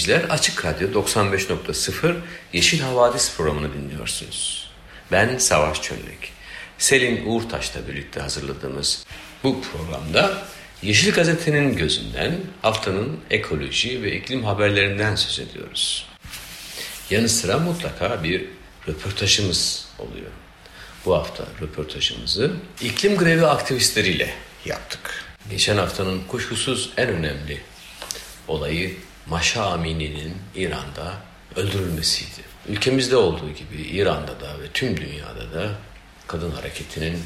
Dinleyiciler, Açık Radyo 95.0 Yeşil Havadis programını dinliyorsunuz. Ben Savaş Çömlek. Selin Uğurtaş'la birlikte hazırladığımız bu programda Yeşil Gazete'nin gözünden haftanın ekoloji ve iklim haberlerinden söz ediyoruz. Yanı sıra mutlaka bir röportajımız oluyor. Bu hafta röportajımızı iklim grevi aktivistleriyle yaptık. Geçen haftanın kuşkusuz en önemli olayı Maşa Amini'nin İran'da öldürülmesiydi. Ülkemizde olduğu gibi İran'da da ve tüm dünyada da kadın hareketinin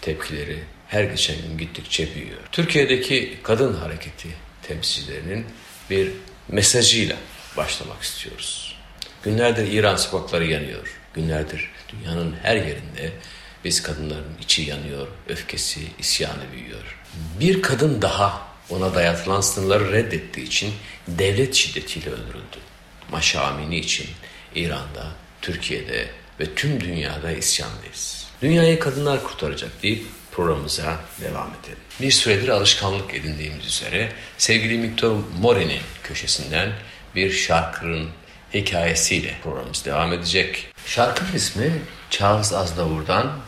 tepkileri her geçen gün gittikçe büyüyor. Türkiye'deki kadın hareketi temsilcilerinin bir mesajıyla başlamak istiyoruz. Günlerdir İran sokakları yanıyor. Günlerdir dünyanın her yerinde biz kadınların içi yanıyor, öfkesi, isyanı büyüyor. Bir kadın daha ona dayatılan sınırları reddettiği için devlet şiddetiyle öldürüldü. Maşa Amini için İran'da, Türkiye'de ve tüm dünyada isyandayız. Dünyayı kadınlar kurtaracak deyip programımıza devam edelim. Bir süredir alışkanlık edindiğimiz üzere sevgili Victor More'nin köşesinden bir şarkının hikayesiyle programımız devam edecek. Şarkının ismi Charles Aznavour'dan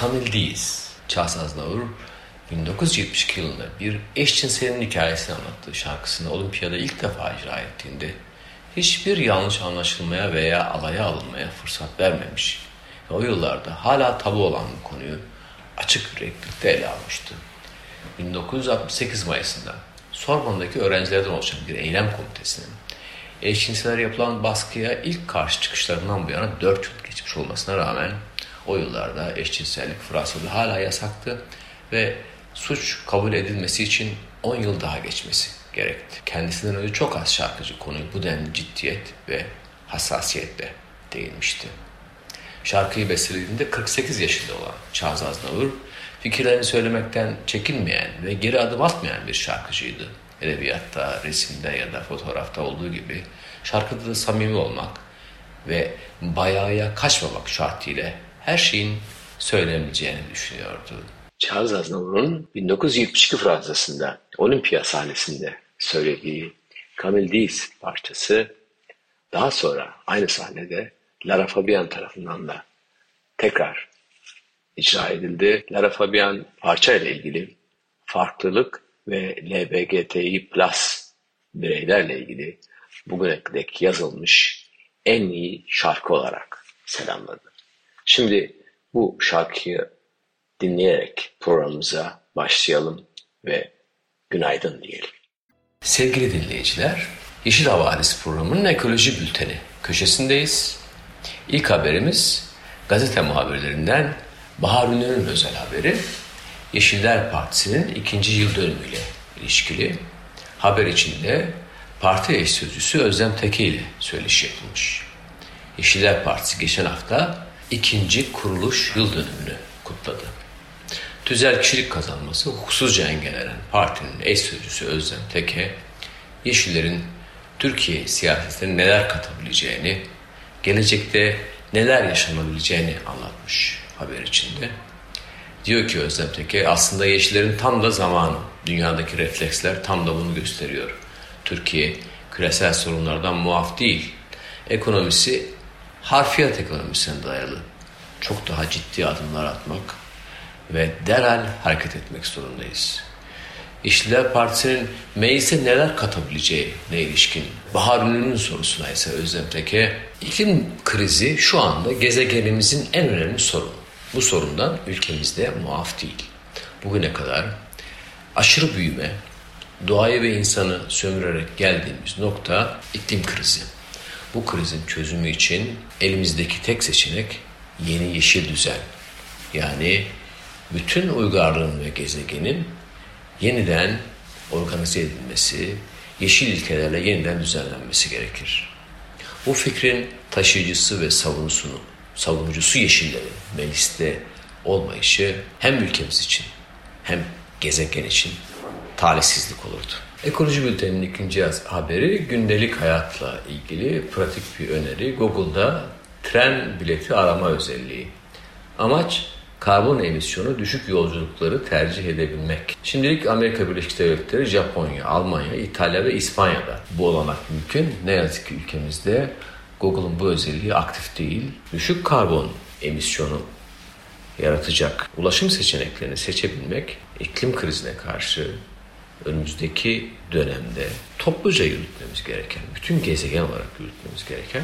Camille Diaz. Charles Aznavour 1972 yılında bir eşcinselin hikayesini anlattığı şarkısını olimpiyada ilk defa icra ettiğinde hiçbir yanlış anlaşılmaya veya alaya alınmaya fırsat vermemiş. Ve o yıllarda hala tabu olan bu konuyu açık yüreklilikte ele almıştı. 1968 Mayıs'ında Sorbon'daki öğrencilerden oluşan bir eylem komitesinin eşcinseler yapılan baskıya ilk karşı çıkışlarından bu yana 4 yıl geçmiş olmasına rağmen o yıllarda eşcinsellik Fransa'da hala yasaktı ve suç kabul edilmesi için 10 yıl daha geçmesi gerekti. Kendisinden önce çok az şarkıcı konuyu bu denli ciddiyet ve hassasiyetle değinmişti. Şarkıyı bestelediğinde 48 yaşında olan Charles Aznavour, fikirlerini söylemekten çekinmeyen ve geri adım atmayan bir şarkıcıydı. Edebiyatta, resimde ya da fotoğrafta olduğu gibi şarkıda da samimi olmak ve bayağıya kaçmamak şartıyla her şeyin söylenebileceğini düşünüyordu. Charles Aznavour'un 1972 Fransa'sında Olimpiya sahnesinde söylediği Camille Diaz parçası daha sonra aynı sahnede Lara Fabian tarafından da tekrar icra edildi. Lara Fabian parça ile ilgili farklılık ve LBGTİ plus bireylerle ilgili bugüne dek yazılmış en iyi şarkı olarak selamladı. Şimdi bu şarkıyı dinleyerek programımıza başlayalım ve günaydın diyelim. Sevgili dinleyiciler, Yeşil Havadis programının ekoloji bülteni köşesindeyiz. İlk haberimiz gazete muhabirlerinden Bahar Ünlü'nün özel haberi. Yeşiller Partisi'nin ikinci yıl dönümüyle ilişkili. Haber içinde parti eş sözcüsü Özlem Teke ile söyleşi yapılmış. Yeşiller Partisi geçen hafta ikinci kuruluş yıl dönümünü kutladı. Tüzel kişilik kazanması hukuksuzca engellenen partinin eş sözcüsü Özlem Teke, Yeşillerin Türkiye siyasetine neler katabileceğini, gelecekte neler yaşanabileceğini anlatmış haber içinde. Diyor ki Özlem Teke aslında Yeşillerin tam da zamanı. Dünyadaki refleksler tam da bunu gösteriyor. Türkiye küresel sorunlardan muaf değil. Ekonomisi harfiyat ekonomisine dayalı. Çok daha ciddi adımlar atmak ve derhal hareket etmek zorundayız. İşçiler Partisi'nin meclise neler katabileceği ne ilişkin Bahar Ünlü'nün sorusuna ise Özlem Teke iklim krizi şu anda gezegenimizin en önemli sorunu. Bu sorundan ülkemizde muaf değil. Bugüne kadar aşırı büyüme, doğayı ve insanı sömürerek geldiğimiz nokta iklim krizi. Bu krizin çözümü için elimizdeki tek seçenek yeni yeşil düzen. Yani bütün uygarlığın ve gezegenin yeniden organize edilmesi, yeşil ilkelerle yeniden düzenlenmesi gerekir. Bu fikrin taşıyıcısı ve savunusunu, savunucusu yeşillerin mecliste olmayışı hem ülkemiz için hem gezegen için talihsizlik olurdu. Ekoloji Bülteni'nin ikinci haberi gündelik hayatla ilgili pratik bir öneri. Google'da tren bileti arama özelliği. Amaç karbon emisyonu düşük yolculukları tercih edebilmek. Şimdilik Amerika Birleşik Devletleri, Japonya, Almanya, İtalya ve İspanya'da bu olanak mümkün. Ne yazık ki ülkemizde Google'ın bu özelliği aktif değil. Düşük karbon emisyonu yaratacak ulaşım seçeneklerini seçebilmek iklim krizine karşı önümüzdeki dönemde topluca yürütmemiz gereken, bütün gezegen olarak yürütmemiz gereken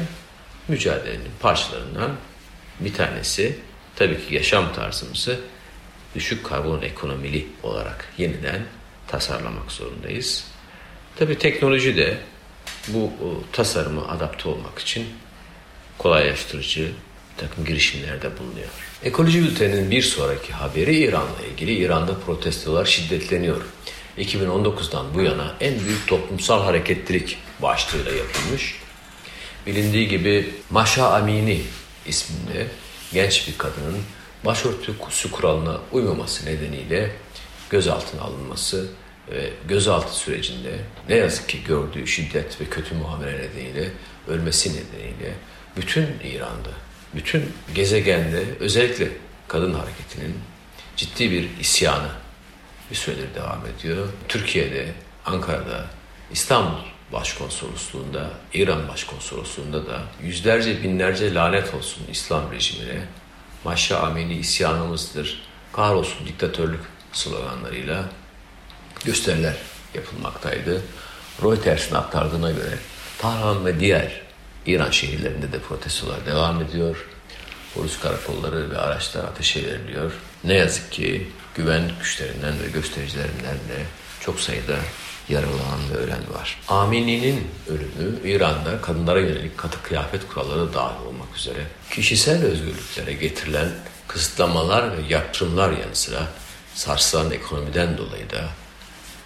mücadelenin parçalarından bir tanesi tabii ki yaşam tarzımızı düşük karbon ekonomili olarak yeniden tasarlamak zorundayız. Tabii teknoloji de bu tasarıma adapte olmak için kolaylaştırıcı bir takım girişimlerde bulunuyor. Ekoloji Bülteni'nin bir sonraki haberi İran'la ilgili. İran'da protestolar şiddetleniyor. 2019'dan bu yana en büyük toplumsal hareketlilik başlığıyla yapılmış. Bilindiği gibi Maşa Amini isminde genç bir kadının başörtüsü kuralına uymaması nedeniyle gözaltına alınması ve gözaltı sürecinde ne yazık ki gördüğü şiddet ve kötü muamele nedeniyle ölmesi nedeniyle bütün İran'da, bütün gezegende özellikle kadın hareketinin ciddi bir isyanı bir süredir devam ediyor. Türkiye'de, Ankara'da, İstanbul Başkonsolosluğunda, İran Başkonsolosluğunda da yüzlerce binlerce lanet olsun İslam rejimine, maşa ameli isyanımızdır, kahrolsun diktatörlük sloganlarıyla gösteriler yapılmaktaydı. Reuters'in aktardığına göre Tahran ve diğer İran şehirlerinde de protestolar devam ediyor. Polis karakolları ve araçlar ateşe veriliyor. Ne yazık ki güvenlik güçlerinden ve göstericilerinden de çok sayıda yaralanan ve ölen var. Amini'nin ölümü İran'da kadınlara yönelik katı kıyafet kuralları dahil olmak üzere kişisel özgürlüklere getirilen kısıtlamalar ve yaptırımlar yanı sıra sarsılan ekonomiden dolayı da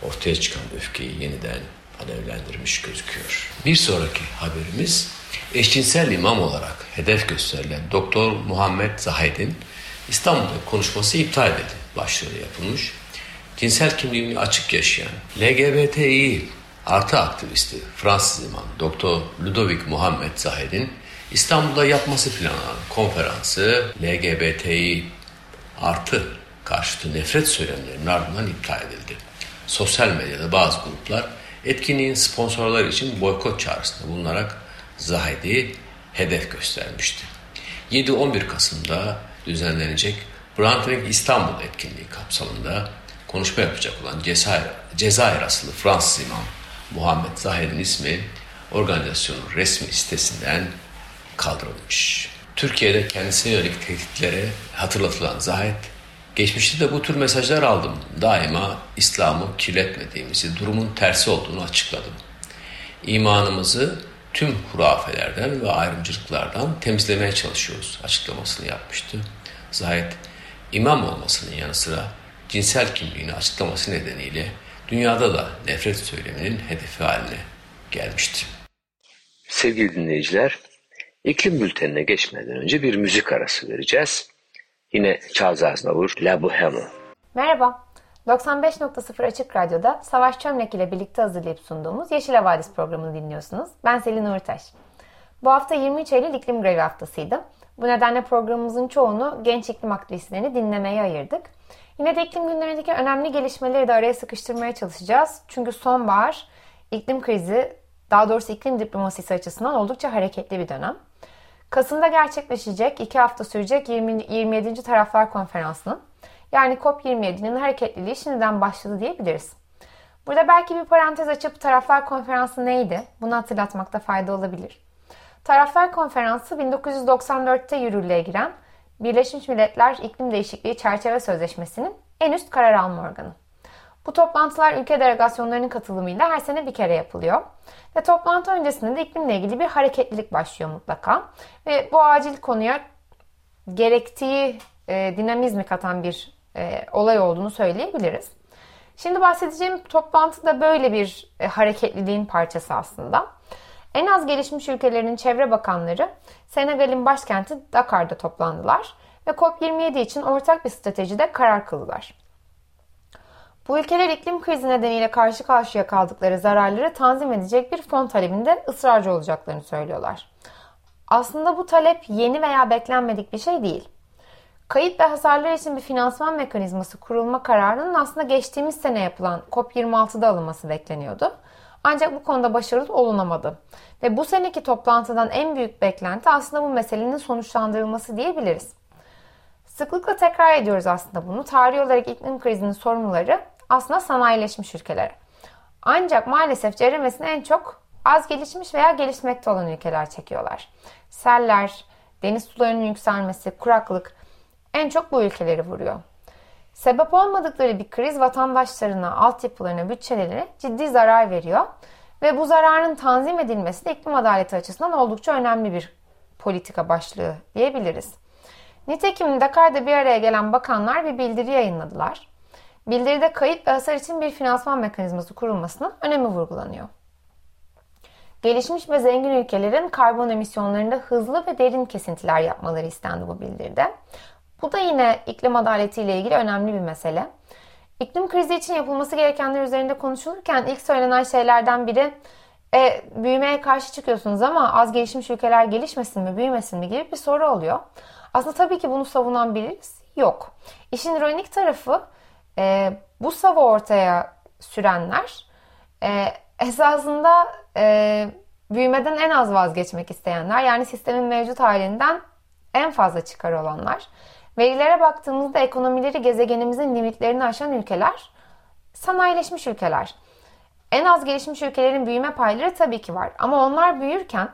ortaya çıkan öfkeyi yeniden alevlendirmiş gözüküyor. Bir sonraki haberimiz eşcinsel imam olarak hedef gösterilen Doktor Muhammed Zahid'in İstanbul'da konuşması iptal edildi. Başlığı yapılmış cinsel kimliğini açık yaşayan LGBTİ artı aktivisti Fransız imam Doktor Ludovic Muhammed Zahed'in İstanbul'da yapması planlanan konferansı LGBTİ artı karşıtı nefret söylemlerinin ardından iptal edildi. Sosyal medyada bazı gruplar etkinliğin sponsorları için boykot çağrısında bulunarak Zahed'i hedef göstermişti. 7-11 Kasım'da düzenlenecek Brandring İstanbul etkinliği kapsamında konuşma yapacak olan Cezayir, Cezayir asıllı Fransız imam Muhammed Zahir'in ismi organizasyonun resmi sitesinden kaldırılmış. Türkiye'de kendisine yönelik tehditlere hatırlatılan Zahid, geçmişte de bu tür mesajlar aldım. Daima İslam'ı kirletmediğimizi, durumun tersi olduğunu açıkladım. İmanımızı tüm hurafelerden ve ayrımcılıklardan temizlemeye çalışıyoruz açıklamasını yapmıştı. Zahid, imam olmasının yanı sıra cinsel kimliğini açıklaması nedeniyle dünyada da nefret söyleminin hedefi haline gelmişti. Sevgili dinleyiciler, iklim bültenine geçmeden önce bir müzik arası vereceğiz. Yine Charles Aznavour, La Boheme. Merhaba, 95.0 Açık Radyo'da Savaş Çömlek ile birlikte hazırlayıp sunduğumuz Yeşil Havadis programını dinliyorsunuz. Ben Selin Uğurtaş. Bu hafta 23 Eylül iklim grevi haftasıydı. Bu nedenle programımızın çoğunu genç iklim aktivistlerini dinlemeye ayırdık. Yine de iklim günlerindeki önemli gelişmeleri de araya sıkıştırmaya çalışacağız. Çünkü sonbahar iklim krizi, daha doğrusu iklim diplomasisi açısından oldukça hareketli bir dönem. Kasım'da gerçekleşecek, iki hafta sürecek 20, 27. Taraflar Konferansı'nın yani COP27'nin hareketliliği şimdiden başladı diyebiliriz. Burada belki bir parantez açıp Taraflar Konferansı neydi? Bunu hatırlatmakta fayda olabilir. Taraflar Konferansı 1994'te yürürlüğe giren Birleşmiş Milletler İklim Değişikliği Çerçeve Sözleşmesi'nin en üst karar alma organı. Bu toplantılar ülke delegasyonlarının katılımıyla her sene bir kere yapılıyor. Ve toplantı öncesinde de iklimle ilgili bir hareketlilik başlıyor mutlaka. Ve bu acil konuya gerektiği e, dinamizmi katan bir e, olay olduğunu söyleyebiliriz. Şimdi bahsedeceğim toplantı da böyle bir e, hareketliliğin parçası aslında. En az gelişmiş ülkelerin çevre bakanları Senegal'in başkenti Dakar'da toplandılar ve COP27 için ortak bir stratejide karar kıldılar. Bu ülkeler iklim krizi nedeniyle karşı karşıya kaldıkları zararları tanzim edecek bir fon talebinde ısrarcı olacaklarını söylüyorlar. Aslında bu talep yeni veya beklenmedik bir şey değil. Kayıp ve hasarlar için bir finansman mekanizması kurulma kararının aslında geçtiğimiz sene yapılan COP26'da alınması bekleniyordu. Ancak bu konuda başarılı olunamadı. Ve bu seneki toplantıdan en büyük beklenti aslında bu meselenin sonuçlandırılması diyebiliriz. Sıklıkla tekrar ediyoruz aslında bunu. Tarihi olarak iklim krizinin sorumluları aslında sanayileşmiş ülkeler. Ancak maalesef ceremesini en çok az gelişmiş veya gelişmekte olan ülkeler çekiyorlar. Seller, deniz sularının yükselmesi, kuraklık en çok bu ülkeleri vuruyor. Sebep olmadıkları bir kriz vatandaşlarına, altyapılarına, bütçelerine ciddi zarar veriyor. Ve bu zararın tanzim edilmesi de iklim adaleti açısından oldukça önemli bir politika başlığı diyebiliriz. Nitekim Dakar'da bir araya gelen bakanlar bir bildiri yayınladılar. Bildiride kayıp ve hasar için bir finansman mekanizması kurulmasının önemi vurgulanıyor. Gelişmiş ve zengin ülkelerin karbon emisyonlarında hızlı ve derin kesintiler yapmaları istendi bu bildiride. Bu da yine iklim adaleti ile ilgili önemli bir mesele. İklim krizi için yapılması gerekenler üzerinde konuşulurken ilk söylenen şeylerden biri e, büyümeye karşı çıkıyorsunuz ama az gelişmiş ülkeler gelişmesin mi, büyümesin mi gibi bir soru oluyor. Aslında tabii ki bunu savunan birisi yok. İşin ironik tarafı e, bu savı ortaya sürenler e, esasında e, büyümeden en az vazgeçmek isteyenler yani sistemin mevcut halinden en fazla çıkar olanlar. Verilere baktığımızda ekonomileri gezegenimizin limitlerini aşan ülkeler sanayileşmiş ülkeler. En az gelişmiş ülkelerin büyüme payları tabii ki var. Ama onlar büyürken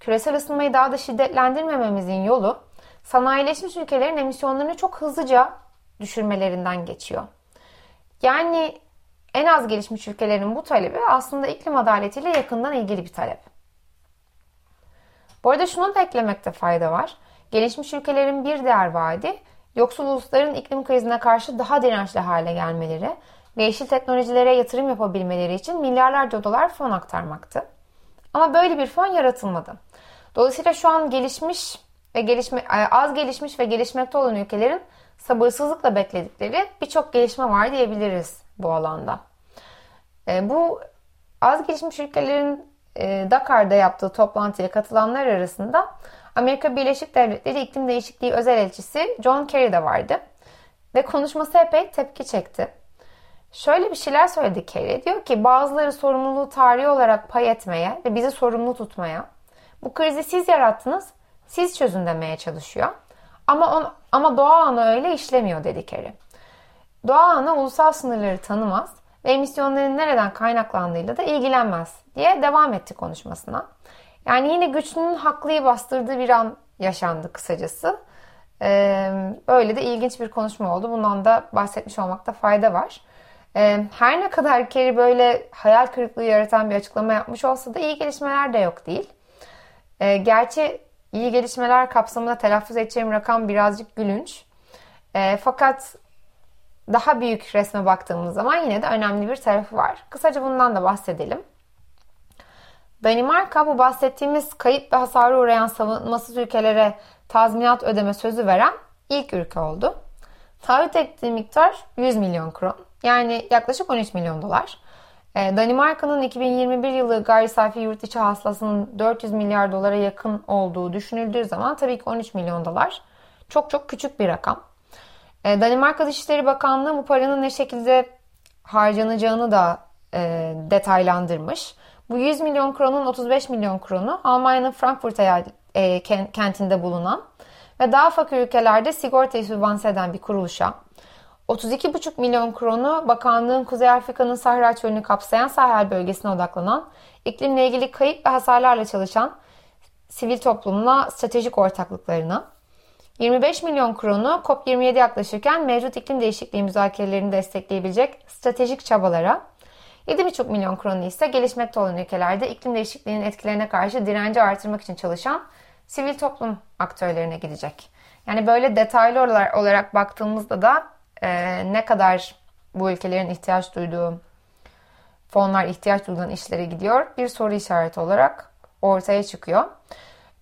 küresel ısınmayı daha da şiddetlendirmememizin yolu sanayileşmiş ülkelerin emisyonlarını çok hızlıca düşürmelerinden geçiyor. Yani en az gelişmiş ülkelerin bu talebi aslında iklim adaletiyle yakından ilgili bir talep. Bu arada şunu da eklemekte fayda var. Gelişmiş ülkelerin bir diğer vaadi yoksul ulusların iklim krizine karşı daha dirençli hale gelmeleri ve yeşil teknolojilere yatırım yapabilmeleri için milyarlarca dolar fon aktarmaktı. Ama böyle bir fon yaratılmadı. Dolayısıyla şu an gelişmiş ve gelişme, az gelişmiş ve gelişmekte olan ülkelerin sabırsızlıkla bekledikleri birçok gelişme var diyebiliriz bu alanda. E, bu az gelişmiş ülkelerin e, Dakar'da yaptığı toplantıya katılanlar arasında Amerika Birleşik Devletleri İklim Değişikliği Özel Elçisi John Kerry de vardı. Ve konuşması epey tepki çekti. Şöyle bir şeyler söyledi Kerry. Diyor ki bazıları sorumluluğu tarihi olarak pay etmeye ve bizi sorumlu tutmaya, bu krizi siz yarattınız, siz çözün demeye çalışıyor. Ama, on, ama doğa ana öyle işlemiyor dedi Kerry. Doğa ana ulusal sınırları tanımaz ve emisyonların nereden kaynaklandığıyla da ilgilenmez diye devam etti konuşmasına. Yani yine güçlünün haklıyı bastırdığı bir an yaşandı kısacası. Ee, böyle de ilginç bir konuşma oldu. Bundan da bahsetmiş olmakta fayda var. Ee, her ne kadar Kerry böyle hayal kırıklığı yaratan bir açıklama yapmış olsa da iyi gelişmeler de yok değil. Ee, gerçi iyi gelişmeler kapsamında telaffuz edeceğim rakam birazcık gülünç. fakat daha büyük resme baktığımız zaman yine de önemli bir tarafı var. Kısaca bundan da bahsedelim. Danimarka bu bahsettiğimiz kayıp ve hasarı uğrayan savunmasız ülkelere tazminat ödeme sözü veren ilk ülke oldu. Taahhüt ettiği miktar 100 milyon kron. Yani yaklaşık 13 milyon dolar. Ee, Danimarka'nın 2021 yılı gayri safi yurt içi hasılasının 400 milyar dolara yakın olduğu düşünüldüğü zaman tabii ki 13 milyon dolar çok çok küçük bir rakam. Ee, Danimarka Dışişleri Bakanlığı bu paranın ne şekilde harcanacağını da e, detaylandırmış. Bu 100 milyon kronun 35 milyon kronu Almanya'nın Frankfurt e, kentinde bulunan ve daha fakir ülkelerde sigortayı sübvanse eden bir kuruluşa, 32,5 milyon kronu bakanlığın Kuzey Afrika'nın Sahra çölünü kapsayan Sahel bölgesine odaklanan, iklimle ilgili kayıp ve hasarlarla çalışan sivil toplumla stratejik ortaklıklarına, 25 milyon kronu COP27 yaklaşırken mevcut iklim değişikliği müzakerelerini destekleyebilecek stratejik çabalara, 7,5 milyon kronu ise gelişmekte olan ülkelerde iklim değişikliğinin etkilerine karşı direnci artırmak için çalışan sivil toplum aktörlerine gidecek. Yani böyle detaylı olarak, baktığımızda da e, ne kadar bu ülkelerin ihtiyaç duyduğu fonlar ihtiyaç duyulan işlere gidiyor? Bir soru işareti olarak ortaya çıkıyor.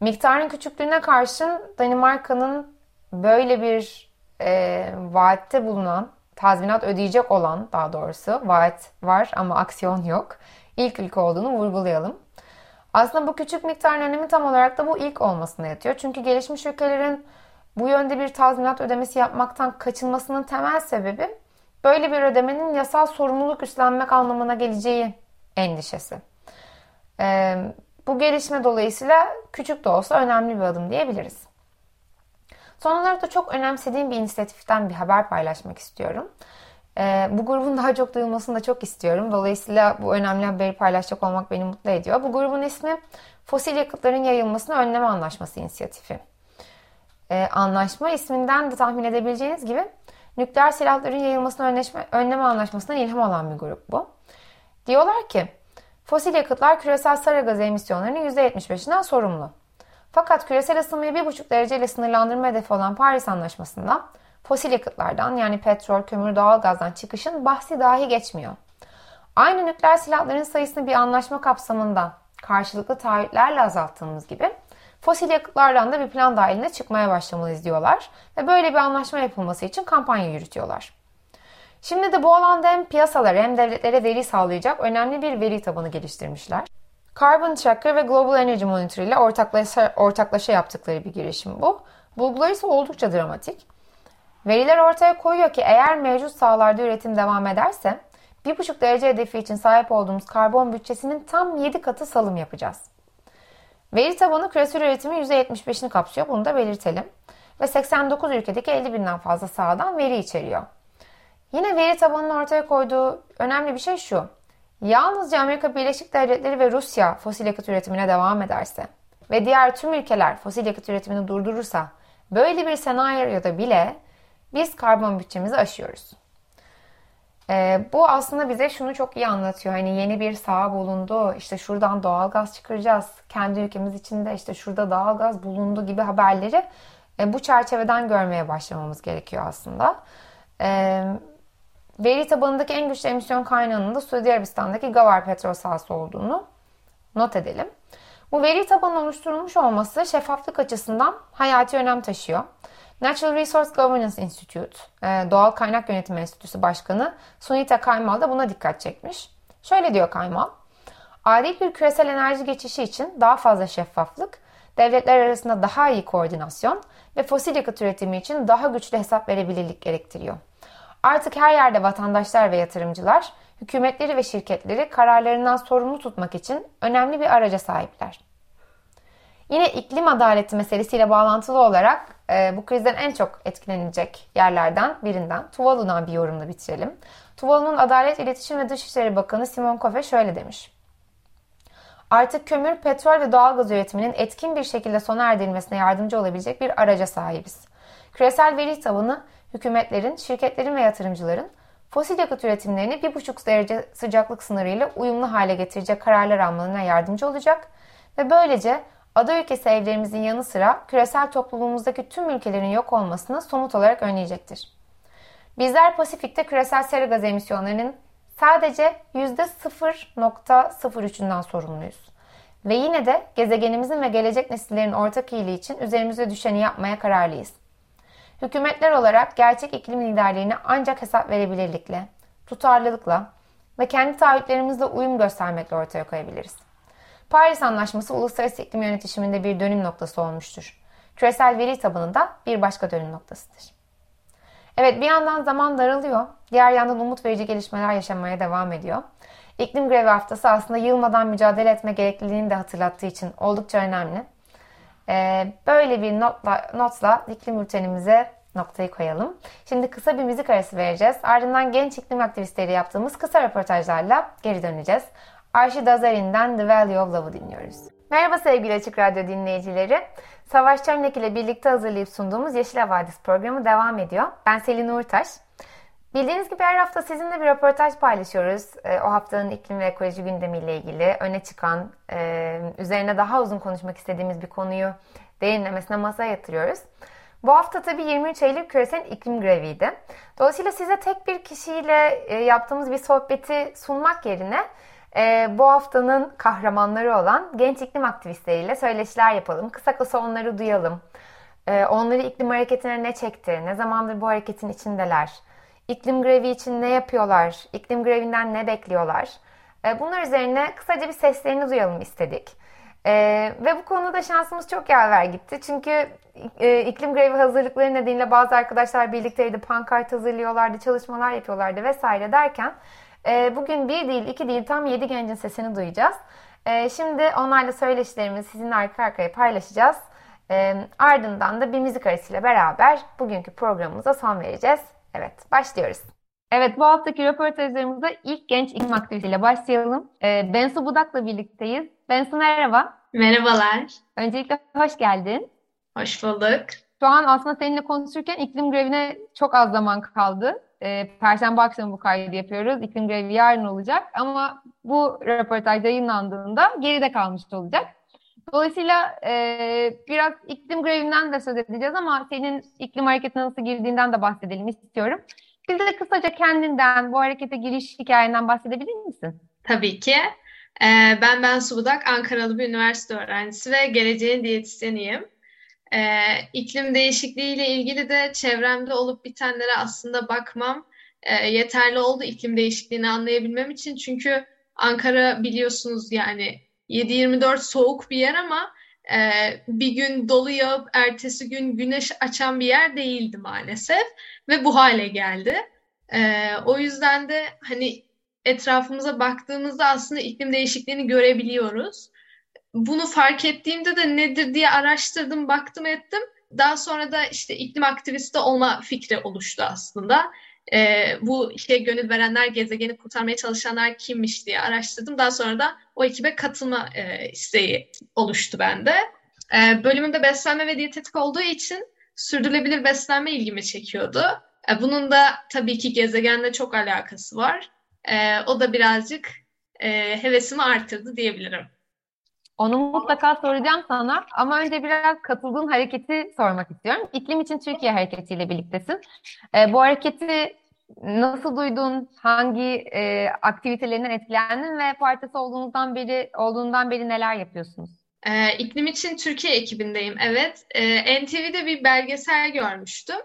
Miktarın küçüklüğüne karşın Danimarka'nın böyle bir e, vaatte bulunan, tazminat ödeyecek olan daha doğrusu vaat var ama aksiyon yok. İlk ülke olduğunu vurgulayalım. Aslında bu küçük miktarın önemi tam olarak da bu ilk olmasına yatıyor. Çünkü gelişmiş ülkelerin bu yönde bir tazminat ödemesi yapmaktan kaçınmasının temel sebebi böyle bir ödemenin yasal sorumluluk üstlenmek anlamına geleceği endişesi. Ee, bu gelişme dolayısıyla küçük de olsa önemli bir adım diyebiliriz. Son olarak da çok önemsediğim bir inisiyatiften bir haber paylaşmak istiyorum. Ee, bu grubun daha çok duyulmasını da çok istiyorum. Dolayısıyla bu önemli haberi paylaşacak olmak beni mutlu ediyor. Bu grubun ismi Fosil Yakıtların Yayılmasını Önleme Anlaşması İnisiyatifi. Ee, anlaşma isminden de tahmin edebileceğiniz gibi nükleer silahların yayılmasını önleşme, önleme anlaşmasından ilham alan bir grup bu. Diyorlar ki fosil yakıtlar küresel sera gazı emisyonlarının %75'inden sorumlu. Fakat küresel ısınmayı 1,5 dereceyle sınırlandırma hedefi olan Paris Anlaşması'nda fosil yakıtlardan yani petrol, kömür, doğalgazdan çıkışın bahsi dahi geçmiyor. Aynı nükleer silahların sayısını bir anlaşma kapsamında karşılıklı taahhütlerle azalttığımız gibi fosil yakıtlardan da bir plan dahilinde çıkmaya başlamalıyız diyorlar ve böyle bir anlaşma yapılması için kampanya yürütüyorlar. Şimdi de bu alanda hem piyasalara hem devletlere veri sağlayacak önemli bir veri tabanı geliştirmişler. Carbon Tracker ve Global Energy Monitor ile ortaklaşa, ortaklaşa yaptıkları bir girişim bu. Bulgular ise oldukça dramatik. Veriler ortaya koyuyor ki eğer mevcut sahalarda üretim devam ederse 1,5 derece hedefi için sahip olduğumuz karbon bütçesinin tam 7 katı salım yapacağız. Veri tabanı küresel üretimin %75'ini kapsıyor. Bunu da belirtelim. Ve 89 ülkedeki 50 binden fazla sahadan veri içeriyor. Yine veri tabanının ortaya koyduğu önemli bir şey şu. Yalnızca Amerika Birleşik Devletleri ve Rusya fosil yakıt üretimine devam ederse ve diğer tüm ülkeler fosil yakıt üretimini durdurursa böyle bir senaryoda bile biz karbon bütçemizi aşıyoruz. Ee, bu aslında bize şunu çok iyi anlatıyor. Hani yeni bir saha bulundu, işte şuradan doğal gaz çıkaracağız, kendi ülkemiz içinde işte şurada doğal gaz bulundu gibi haberleri e, bu çerçeveden görmeye başlamamız gerekiyor aslında. E, veri tabanındaki en güçlü emisyon kaynağının da Suudi Arabistan'daki Gavar petrol sahası olduğunu not edelim. Bu veri tabanı oluşturulmuş olması şeffaflık açısından hayati önem taşıyor. Natural Resource Governance Institute, e, Doğal Kaynak Yönetimi Enstitüsü Başkanı Sunita Kaymal da buna dikkat çekmiş. Şöyle diyor Kaymal, adil bir küresel enerji geçişi için daha fazla şeffaflık, devletler arasında daha iyi koordinasyon ve fosil yakıt üretimi için daha güçlü hesap verebilirlik gerektiriyor. Artık her yerde vatandaşlar ve yatırımcılar, hükümetleri ve şirketleri kararlarından sorumlu tutmak için önemli bir araca sahipler. Yine iklim adaleti meselesiyle bağlantılı olarak e, bu krizden en çok etkilenilecek yerlerden birinden Tuvalu'dan bir yorumla bitirelim. Tuvalu'nun Adalet, İletişim ve Dışişleri Bakanı Simon Kofe şöyle demiş. Artık kömür, petrol ve doğalgaz üretiminin etkin bir şekilde sona erdirilmesine yardımcı olabilecek bir araca sahibiz. Küresel veri tabanı hükümetlerin, şirketlerin ve yatırımcıların fosil yakıt üretimlerini 1,5 derece sıcaklık sınırıyla uyumlu hale getirecek kararlar almalarına yardımcı olacak ve böylece ada ülkesi evlerimizin yanı sıra küresel topluluğumuzdaki tüm ülkelerin yok olmasını somut olarak önleyecektir. Bizler Pasifik'te küresel sera gaz emisyonlarının sadece %0.03'ünden sorumluyuz. Ve yine de gezegenimizin ve gelecek nesillerin ortak iyiliği için üzerimize düşeni yapmaya kararlıyız. Hükümetler olarak gerçek iklim liderliğini ancak hesap verebilirlikle, tutarlılıkla ve kendi taahhütlerimizle uyum göstermekle ortaya koyabiliriz. Paris Anlaşması uluslararası iklim yönetişiminde bir dönüm noktası olmuştur. Küresel veri tabanında bir başka dönüm noktasıdır. Evet bir yandan zaman daralıyor, diğer yandan umut verici gelişmeler yaşamaya devam ediyor. İklim grevi haftası aslında yılmadan mücadele etme gerekliliğini de hatırlattığı için oldukça önemli. Ee, böyle bir notla, notla iklim bültenimize noktayı koyalım. Şimdi kısa bir müzik arası vereceğiz. Ardından genç iklim aktivistleri yaptığımız kısa röportajlarla geri döneceğiz. Arşi Dazerin'den The Value of Love'ı dinliyoruz. Merhaba sevgili Açık Radyo dinleyicileri. Savaş Çömlek ile birlikte hazırlayıp sunduğumuz Yeşil Havadis programı devam ediyor. Ben Selin Uğurtaş. Bildiğiniz gibi her hafta sizinle bir röportaj paylaşıyoruz. E, o haftanın iklim ve ekoloji gündemiyle ilgili öne çıkan, e, üzerine daha uzun konuşmak istediğimiz bir konuyu derinlemesine masaya yatırıyoruz. Bu hafta tabii 23 Eylül küresel iklim greviydi. Dolayısıyla size tek bir kişiyle e, yaptığımız bir sohbeti sunmak yerine e, bu haftanın kahramanları olan genç iklim aktivistleriyle söyleşiler yapalım. Kısa kısa onları duyalım. Onları iklim hareketine ne çekti? Ne zamandır bu hareketin içindeler? İklim grevi için ne yapıyorlar? İklim grevinden ne bekliyorlar? Bunlar üzerine kısaca bir seslerini duyalım istedik. Ee, ve bu konuda şansımız çok yaver gitti. Çünkü e, iklim grevi hazırlıkları nedeniyle bazı arkadaşlar birlikteydi, pankart hazırlıyorlardı, çalışmalar yapıyorlardı vesaire derken e, bugün bir değil, iki değil tam yedi gencin sesini duyacağız. E, şimdi onlarla söyleşilerimizi sizinle arka arkaya paylaşacağız. E, ardından da bir müzik arasıyla beraber bugünkü programımıza son vereceğiz. Evet, başlıyoruz. Evet, bu haftaki röportajlarımızda ilk genç iklim aktivistiyle başlayalım. E, Bensu Budak'la birlikteyiz. Bensu merhaba. Merhabalar. Öncelikle hoş geldin. Hoş bulduk. Şu an aslında seninle konuşurken iklim grevine çok az zaman kaldı. E, Perşembe akşamı bu kaydı yapıyoruz. İklim grevi yarın olacak ama bu röportaj yayınlandığında geride kalmış olacak. Dolayısıyla e, biraz iklim grevinden de söz edeceğiz ama senin iklim hareketine nasıl girdiğinden de bahsedelim istiyorum. Bize kısaca kendinden, bu harekete giriş hikayenden bahsedebilir misin? Tabii ki. Ee, ben Ben Subudak, Ankaralı bir üniversite öğrencisi ve geleceğin diyetisyeniyim. Ee, iklim değişikliği ile ilgili de çevremde olup bitenlere aslında bakmam e, yeterli oldu iklim değişikliğini anlayabilmem için. Çünkü Ankara biliyorsunuz yani 7-24 soğuk bir yer ama e, bir gün dolu yağıp ertesi gün güneş açan bir yer değildi maalesef ve bu hale geldi. E, o yüzden de hani etrafımıza baktığımızda aslında iklim değişikliğini görebiliyoruz. Bunu fark ettiğimde de nedir diye araştırdım, baktım ettim. Daha sonra da işte iklim aktivisti olma fikri oluştu aslında. Ee, bu işe gönül verenler, gezegeni kurtarmaya çalışanlar kimmiş diye araştırdım. Daha sonra da o ekibe katılma e, isteği oluştu bende. Ee, bölümümde beslenme ve diyetetik olduğu için sürdürülebilir beslenme ilgimi çekiyordu. Ee, bunun da tabii ki gezegenle çok alakası var. E, o da birazcık e, hevesimi artırdı diyebilirim. Onu mutlaka soracağım sana ama önce biraz katıldığın hareketi sormak istiyorum. İklim için Türkiye hareketiyle birliktesin. E, bu hareketi nasıl duydun? Hangi e, aktivitelerinden etkilendin ve partisi olduğundan beri olduğundan beri neler yapıyorsunuz? E, iklim için Türkiye ekibindeyim. Evet. E, NTV'de bir belgesel görmüştüm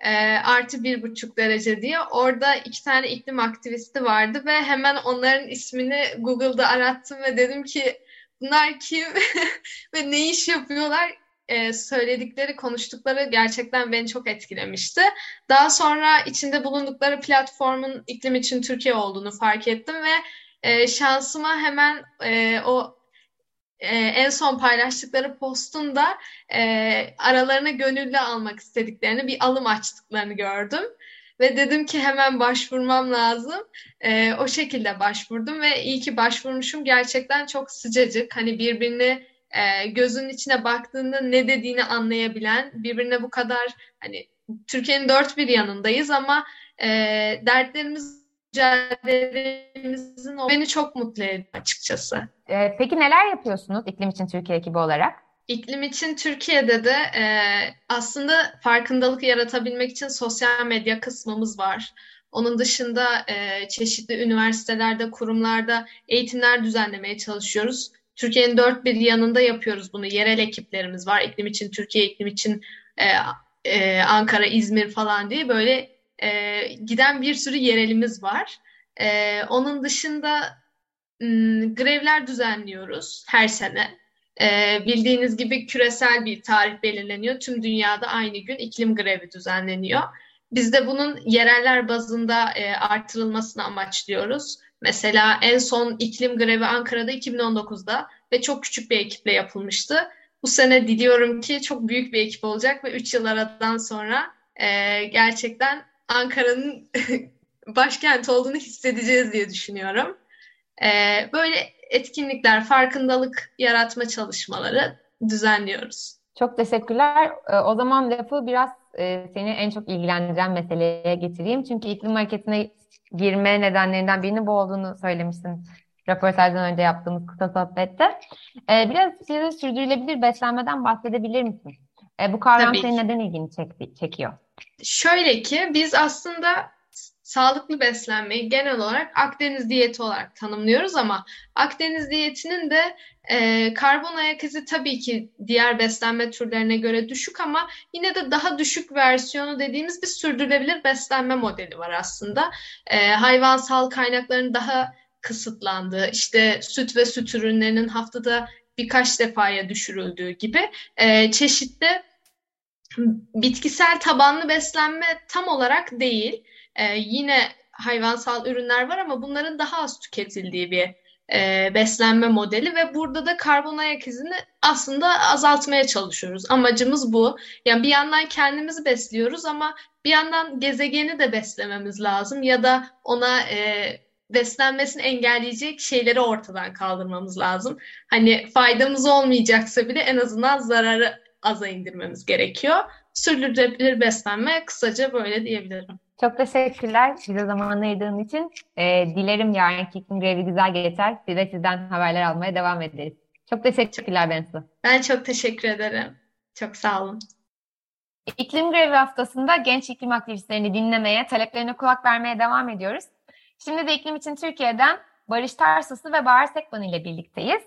e, artı bir buçuk derece diye. Orada iki tane iklim aktivisti vardı ve hemen onların ismini Google'da arattım ve dedim ki bunlar kim ve ne iş yapıyorlar? Ee, söyledikleri, konuştukları gerçekten beni çok etkilemişti. Daha sonra içinde bulundukları platformun iklim için Türkiye olduğunu fark ettim ve e, şansıma hemen e, o e, en son paylaştıkları postunda e, aralarına gönüllü almak istediklerini, bir alım açtıklarını gördüm. Ve dedim ki hemen başvurmam lazım. E, o şekilde başvurdum ve iyi ki başvurmuşum. Gerçekten çok sıcacık, hani birbirini e, gözünün içine baktığında ne dediğini anlayabilen, birbirine bu kadar hani Türkiye'nin dört bir yanındayız ama e, dertlerimiz mücadelemizin beni çok mutlu ediyor açıkçası. Ee, peki neler yapıyorsunuz iklim için Türkiye ekibi olarak? İklim için Türkiye'de de e, aslında farkındalık yaratabilmek için sosyal medya kısmımız var. Onun dışında e, çeşitli üniversitelerde, kurumlarda eğitimler düzenlemeye çalışıyoruz. Türkiye'nin dört bir yanında yapıyoruz bunu. Yerel ekiplerimiz var. İklim için Türkiye, iklim için e, e, Ankara, İzmir falan diye böyle e, giden bir sürü yerelimiz var. E, onun dışında m, grevler düzenliyoruz her sene. E, bildiğiniz gibi küresel bir tarih belirleniyor. Tüm dünyada aynı gün iklim grevi düzenleniyor. Biz de bunun yereller bazında e, artırılmasını amaçlıyoruz. Mesela en son iklim grevi Ankara'da 2019'da ve çok küçük bir ekiple yapılmıştı. Bu sene diliyorum ki çok büyük bir ekip olacak ve 3 yıl aradan sonra e, gerçekten Ankara'nın başkent olduğunu hissedeceğiz diye düşünüyorum. Ee, böyle etkinlikler, farkındalık yaratma çalışmaları düzenliyoruz. Çok teşekkürler. Ee, o zaman lafı biraz e, seni en çok ilgilendiren meseleye getireyim. Çünkü iklim hareketine girme nedenlerinden birinin bu olduğunu söylemiştin röportajdan önce yaptığımız kısa sohbette. Ee, biraz bize sürdürülebilir beslenmeden bahsedebilir misin? E, bu kavram senin neden ilgini çek çekiyor? Şöyle ki biz aslında sağlıklı beslenmeyi genel olarak Akdeniz diyeti olarak tanımlıyoruz ama Akdeniz diyetinin de e, karbon ayak izi tabii ki diğer beslenme türlerine göre düşük ama yine de daha düşük versiyonu dediğimiz bir sürdürülebilir beslenme modeli var aslında. E, hayvansal kaynakların daha kısıtlandığı, işte süt ve süt ürünlerinin haftada birkaç defaya düşürüldüğü gibi e, çeşitli bitkisel tabanlı beslenme tam olarak değil. E, yine hayvansal ürünler var ama bunların daha az tüketildiği bir e, beslenme modeli ve burada da karbon ayak izini aslında azaltmaya çalışıyoruz. Amacımız bu. Yani bir yandan kendimizi besliyoruz ama bir yandan gezegeni de beslememiz lazım ya da ona e, beslenmesini engelleyecek şeyleri ortadan kaldırmamız lazım. Hani faydamız olmayacaksa bile en azından zararı aza indirmemiz gerekiyor. Sürdürülebilir beslenme kısaca böyle diyebilirim. Çok teşekkürler bize zaman ayırdığın için. E, dilerim yarınki iklim grevi güzel geçer. Biz de sizden haberler almaya devam ederiz. Çok teşekkürler Bensu. Ben çok teşekkür ederim. Çok sağ olun. İklim grevi haftasında genç iklim aktivistlerini dinlemeye, taleplerine kulak vermeye devam ediyoruz. Şimdi de iklim için Türkiye'den Barış Tarsuslu ve Bahar Sekban ile birlikteyiz.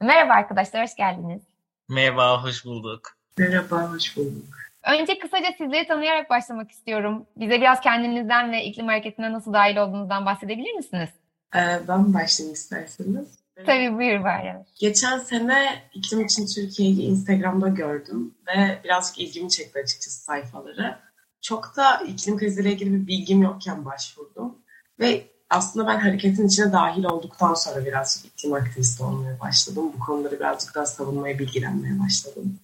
Merhaba arkadaşlar, hoş geldiniz. Merhaba, hoş bulduk. Merhaba, hoş bulduk. Önce kısaca sizleri tanıyarak başlamak istiyorum. Bize biraz kendinizden ve iklim hareketine nasıl dahil olduğunuzdan bahsedebilir misiniz? Ee, ben başlayayım isterseniz. Tabii buyur Bahar. Geçen sene iklim için Türkiye'yi Instagram'da gördüm ve birazcık ilgimi çekti açıkçası sayfaları. Çok da iklim kriziyle ilgili bir bilgim yokken başvurdum. Ve aslında ben hareketin içine dahil olduktan sonra birazcık iklim aktivisti olmaya başladım. Bu konuları birazcık daha savunmaya, bilgilenmeye başladım.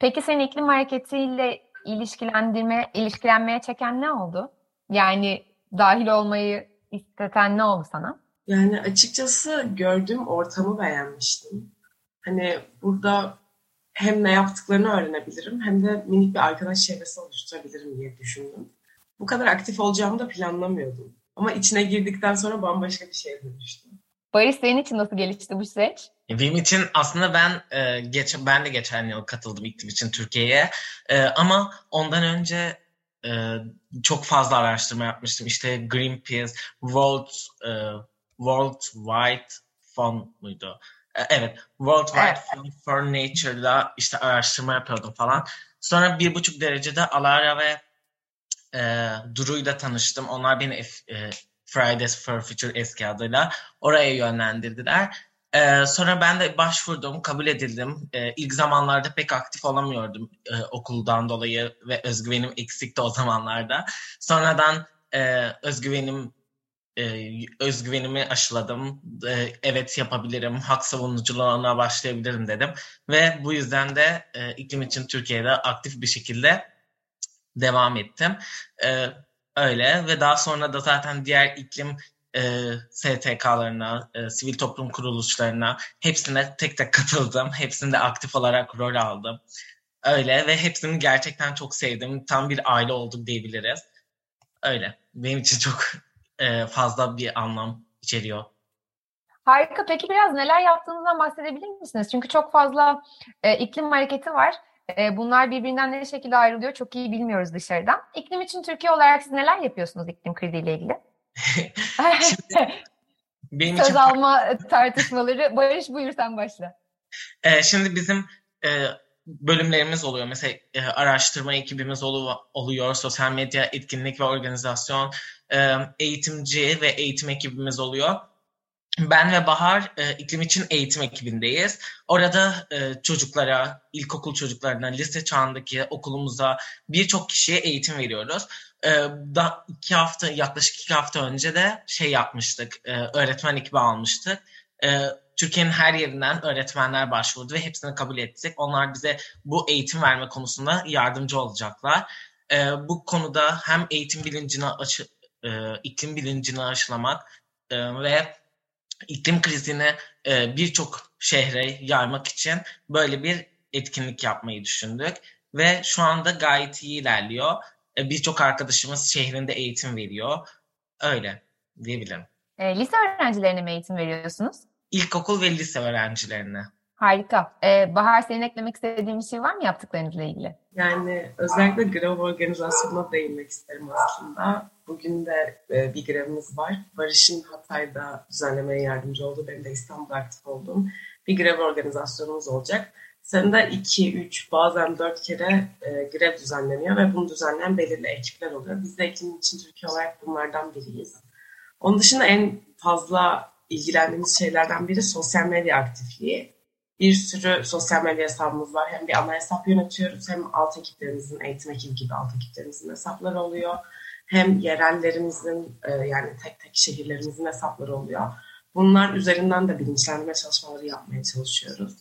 Peki senin iklim hareketiyle ilişkilendirme, ilişkilenmeye çeken ne oldu? Yani dahil olmayı isteten ne oldu sana? Yani açıkçası gördüğüm ortamı beğenmiştim. Hani burada hem ne yaptıklarını öğrenebilirim hem de minik bir arkadaş çevresi oluşturabilirim diye düşündüm. Bu kadar aktif olacağımı da planlamıyordum. Ama içine girdikten sonra bambaşka bir şeye dönüştü. Barış senin için nasıl gelişti bu süreç? E, benim için aslında ben e, geç, ben de geçen yıl katıldım iklim için Türkiye'ye. E, ama ondan önce e, çok fazla araştırma yapmıştım. İşte Greenpeace, World e, World Wide Fund muydu? E, evet, World Wide evet. Fund for Nature'da işte araştırma yapıyordum falan. Sonra bir buçuk derecede Alara ve e, Duru'yla tanıştım. Onlar beni e, Fridays for Future eski adıyla oraya yönlendirdiler. Ee, sonra ben de başvurdum, kabul edildim. Ee, ilk zamanlarda pek aktif olamıyordum e, okuldan dolayı ve özgüvenim eksikti o zamanlarda. Sonradan e, özgüvenim e, özgüvenimi aşıladım. E, evet yapabilirim, hak savunuculuğuna başlayabilirim dedim. Ve bu yüzden de e, iklim için Türkiye'de aktif bir şekilde devam ettim. E, öyle ve daha sonra da zaten diğer iklim e, STK'larına, e, sivil toplum kuruluşlarına hepsine tek tek katıldım. Hepsinde aktif olarak rol aldım. Öyle ve hepsini gerçekten çok sevdim. Tam bir aile olduk diyebiliriz. Öyle. Benim için çok e, fazla bir anlam içeriyor. Harika. Peki biraz neler yaptığınızdan bahsedebilir misiniz? Çünkü çok fazla e, iklim hareketi var. E, bunlar birbirinden ne şekilde ayrılıyor çok iyi bilmiyoruz dışarıdan. İklim için Türkiye olarak siz neler yapıyorsunuz iklim kriziyle ilgili? şimdi, benim Söz için... alma tartışmaları. Barış buyur sen başla. Ee, şimdi bizim e, bölümlerimiz oluyor. Mesela e, araştırma ekibimiz olu, oluyor. Sosyal medya, etkinlik ve organizasyon, e, eğitimci ve eğitim ekibimiz oluyor. Ben ve Bahar e, iklim için eğitim ekibindeyiz. Orada e, çocuklara, ilkokul çocuklarına, lise çağındaki okulumuza birçok kişiye eğitim veriyoruz. E, da iki hafta, yaklaşık iki hafta önce de şey yapmıştık, e, öğretmen ekibi almıştık. E, Türkiye'nin her yerinden öğretmenler başvurdu ve hepsini kabul ettik. Onlar bize bu eğitim verme konusunda yardımcı olacaklar. E, bu konuda hem eğitim bilincini açı, e, iklim bilincini aşılamak e, ve iklim krizini e, birçok şehre yaymak için böyle bir etkinlik yapmayı düşündük ve şu anda gayet iyi ilerliyor. E, birçok arkadaşımız şehrinde eğitim veriyor. Öyle diyebilirim. E, lise öğrencilerine mi eğitim veriyorsunuz? İlkokul ve lise öğrencilerine. Harika. Ee, Bahar senin eklemek istediğin bir şey var mı yaptıklarınızla ilgili? Yani özellikle grev organizasyonuna değinmek isterim aslında. Bugün de e, bir grevimiz var. Barış'ın Hatay'da düzenlemeye yardımcı oldu. Benim de İstanbul'da aktif olduğum bir grev organizasyonumuz olacak. Senede 2, 3, bazen 4 kere e, grev düzenleniyor ve bunu düzenleyen belirli ekipler oluyor. Biz de ekibin için Türkiye olarak bunlardan biriyiz. Onun dışında en fazla ilgilendiğimiz şeylerden biri sosyal medya aktifliği. Bir sürü sosyal medya hesabımız var. Hem bir ana hesap yönetiyoruz hem alt ekiplerimizin, eğitim ekibi gibi alt ekiplerimizin hesapları oluyor. Hem yerellerimizin e, yani tek tek şehirlerimizin hesapları oluyor. Bunlar üzerinden de bilinçlendirme çalışmaları yapmaya çalışıyoruz.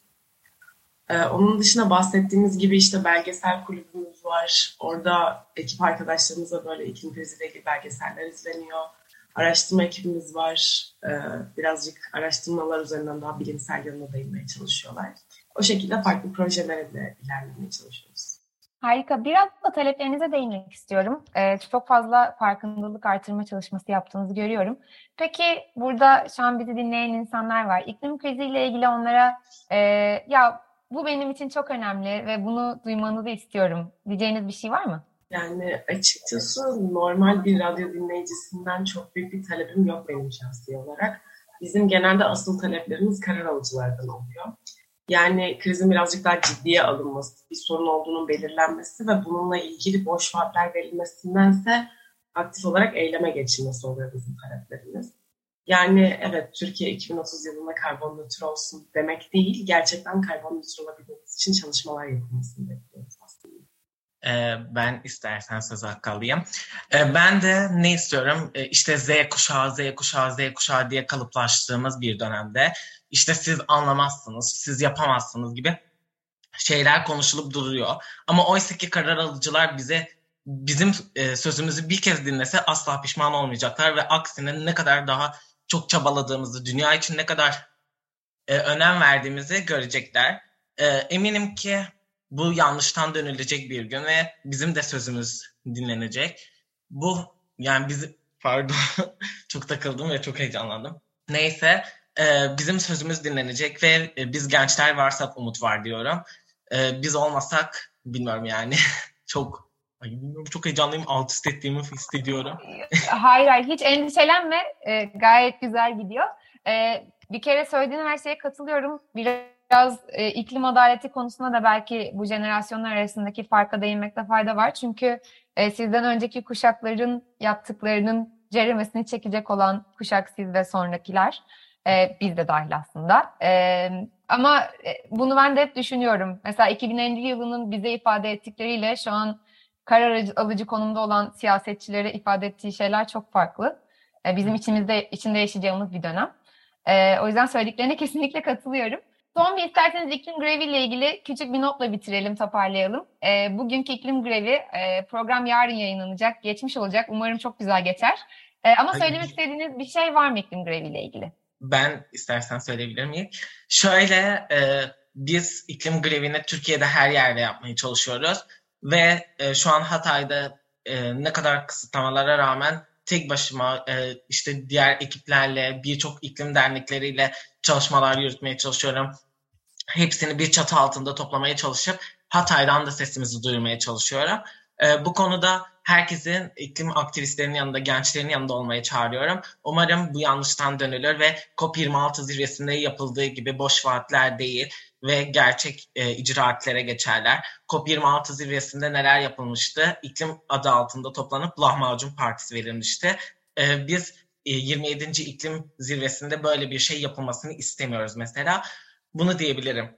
Ee, onun dışında bahsettiğimiz gibi işte belgesel kulübümüz var. Orada ekip arkadaşlarımızla böyle iklim kriziyle ilgili belgeseller izleniyor. Araştırma ekibimiz var. Ee, birazcık araştırmalar üzerinden daha bilimsel yanına değinmeye çalışıyorlar. O şekilde farklı projelerle ilerlemeye çalışıyoruz. Harika. Biraz da taleplerinize değinmek istiyorum. Ee, çok fazla farkındalık artırma çalışması yaptığınızı görüyorum. Peki burada şu an bizi dinleyen insanlar var. İklim kriziyle ilgili onlara e, ya bu benim için çok önemli ve bunu duymanızı istiyorum diyeceğiniz bir şey var mı? Yani açıkçası normal bir radyo dinleyicisinden çok büyük bir talebim yok benim şahsi olarak. Bizim genelde asıl taleplerimiz karar alıcılardan oluyor. Yani krizin birazcık daha ciddiye alınması, bir sorun olduğunun belirlenmesi ve bununla ilgili boş vaatler verilmesindense aktif olarak eyleme geçilmesi oluyor bizim taleplerimiz. Yani evet Türkiye 2030 yılında karbon nötr olsun demek değil, gerçekten karbon nötr olabilmemiz için çalışmalar yapılmasını bekliyoruz ben istersen söz hakkı alayım. Ee, ben de ne istiyorum? Ee, işte Z kuşağı, Z kuşağı, Z kuşağı diye kalıplaştığımız bir dönemde işte siz anlamazsınız, siz yapamazsınız gibi şeyler konuşulup duruyor. Ama oysa ki karar alıcılar bize bizim e, sözümüzü bir kez dinlese asla pişman olmayacaklar ve aksine ne kadar daha çok çabaladığımızı, dünya için ne kadar e, önem verdiğimizi görecekler. Eminim ki bu yanlıştan dönülecek bir gün ve bizim de sözümüz dinlenecek. Bu yani biz pardon çok takıldım ve çok heyecanlandım. Neyse e, bizim sözümüz dinlenecek ve e, biz gençler varsak umut var diyorum. E, biz olmasak bilmiyorum yani çok Ay bilmiyorum çok heyecanlıyım. Alt üst ettiğimi hissediyorum. hayır hayır hiç endişelenme. E, gayet güzel gidiyor. E, bir kere söylediğin her şeye katılıyorum. Biraz e, iklim adaleti konusunda da belki bu jenerasyonlar arasındaki farka değinmekte fayda var. Çünkü e, sizden önceki kuşakların yaptıklarının ceremesini çekecek olan kuşak siz ve sonrakiler. E, biz de dahil aslında. E, ama e, bunu ben de hep düşünüyorum. Mesela 2050 yılının bize ifade ettikleriyle şu an karar alıcı konumda olan siyasetçilere ifade ettiği şeyler çok farklı. E, bizim içimizde içinde yaşayacağımız bir dönem. E, o yüzden söylediklerine kesinlikle katılıyorum. Son bir isterseniz iklim grevi ile ilgili küçük bir notla bitirelim, toparlayalım. E, bugünkü iklim grevi e, program yarın yayınlanacak, geçmiş olacak. Umarım çok güzel geçer. E, ama Hayır. söylemek istediğiniz bir şey var mı iklim grevi ile ilgili? Ben istersen söyleyebilir miyim? Şöyle, e, biz iklim grevini Türkiye'de her yerde yapmaya çalışıyoruz ve e, şu an Hatay'da e, ne kadar kısıtlamalara rağmen tek başıma e, işte diğer ekiplerle birçok iklim dernekleriyle çalışmalar yürütmeye çalışıyorum. Hepsini bir çatı altında toplamaya çalışıp Hatay'dan da sesimizi duyurmaya çalışıyorum. E, bu konuda herkesin iklim aktivistlerinin yanında, gençlerin yanında olmaya çağırıyorum. Umarım bu yanlıştan dönülür ve COP26 zirvesinde yapıldığı gibi boş vaatler değil, ve gerçek e, icraatlere geçerler. COP26 zirvesinde neler yapılmıştı? İklim adı altında toplanıp lahmacun partisi verilmişti. E, biz e, 27. iklim zirvesinde böyle bir şey yapılmasını istemiyoruz mesela. Bunu diyebilirim.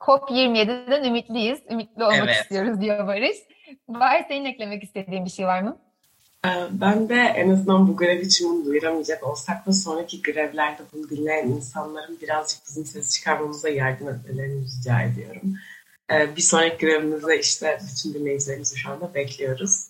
COP27'den ümitliyiz. Ümitli olmak evet. istiyoruz diyor Barış. Var senin eklemek istediğin bir şey var mı? Ee, ben de en azından bu grev için bunu duyuramayacak olsak da sonraki grevlerde bunu dinleyen insanların birazcık bizim ses çıkarmamıza yardım etmelerini rica ediyorum. Ee, bir sonraki grevimizde işte bütün dinleyicilerimizi şu anda bekliyoruz.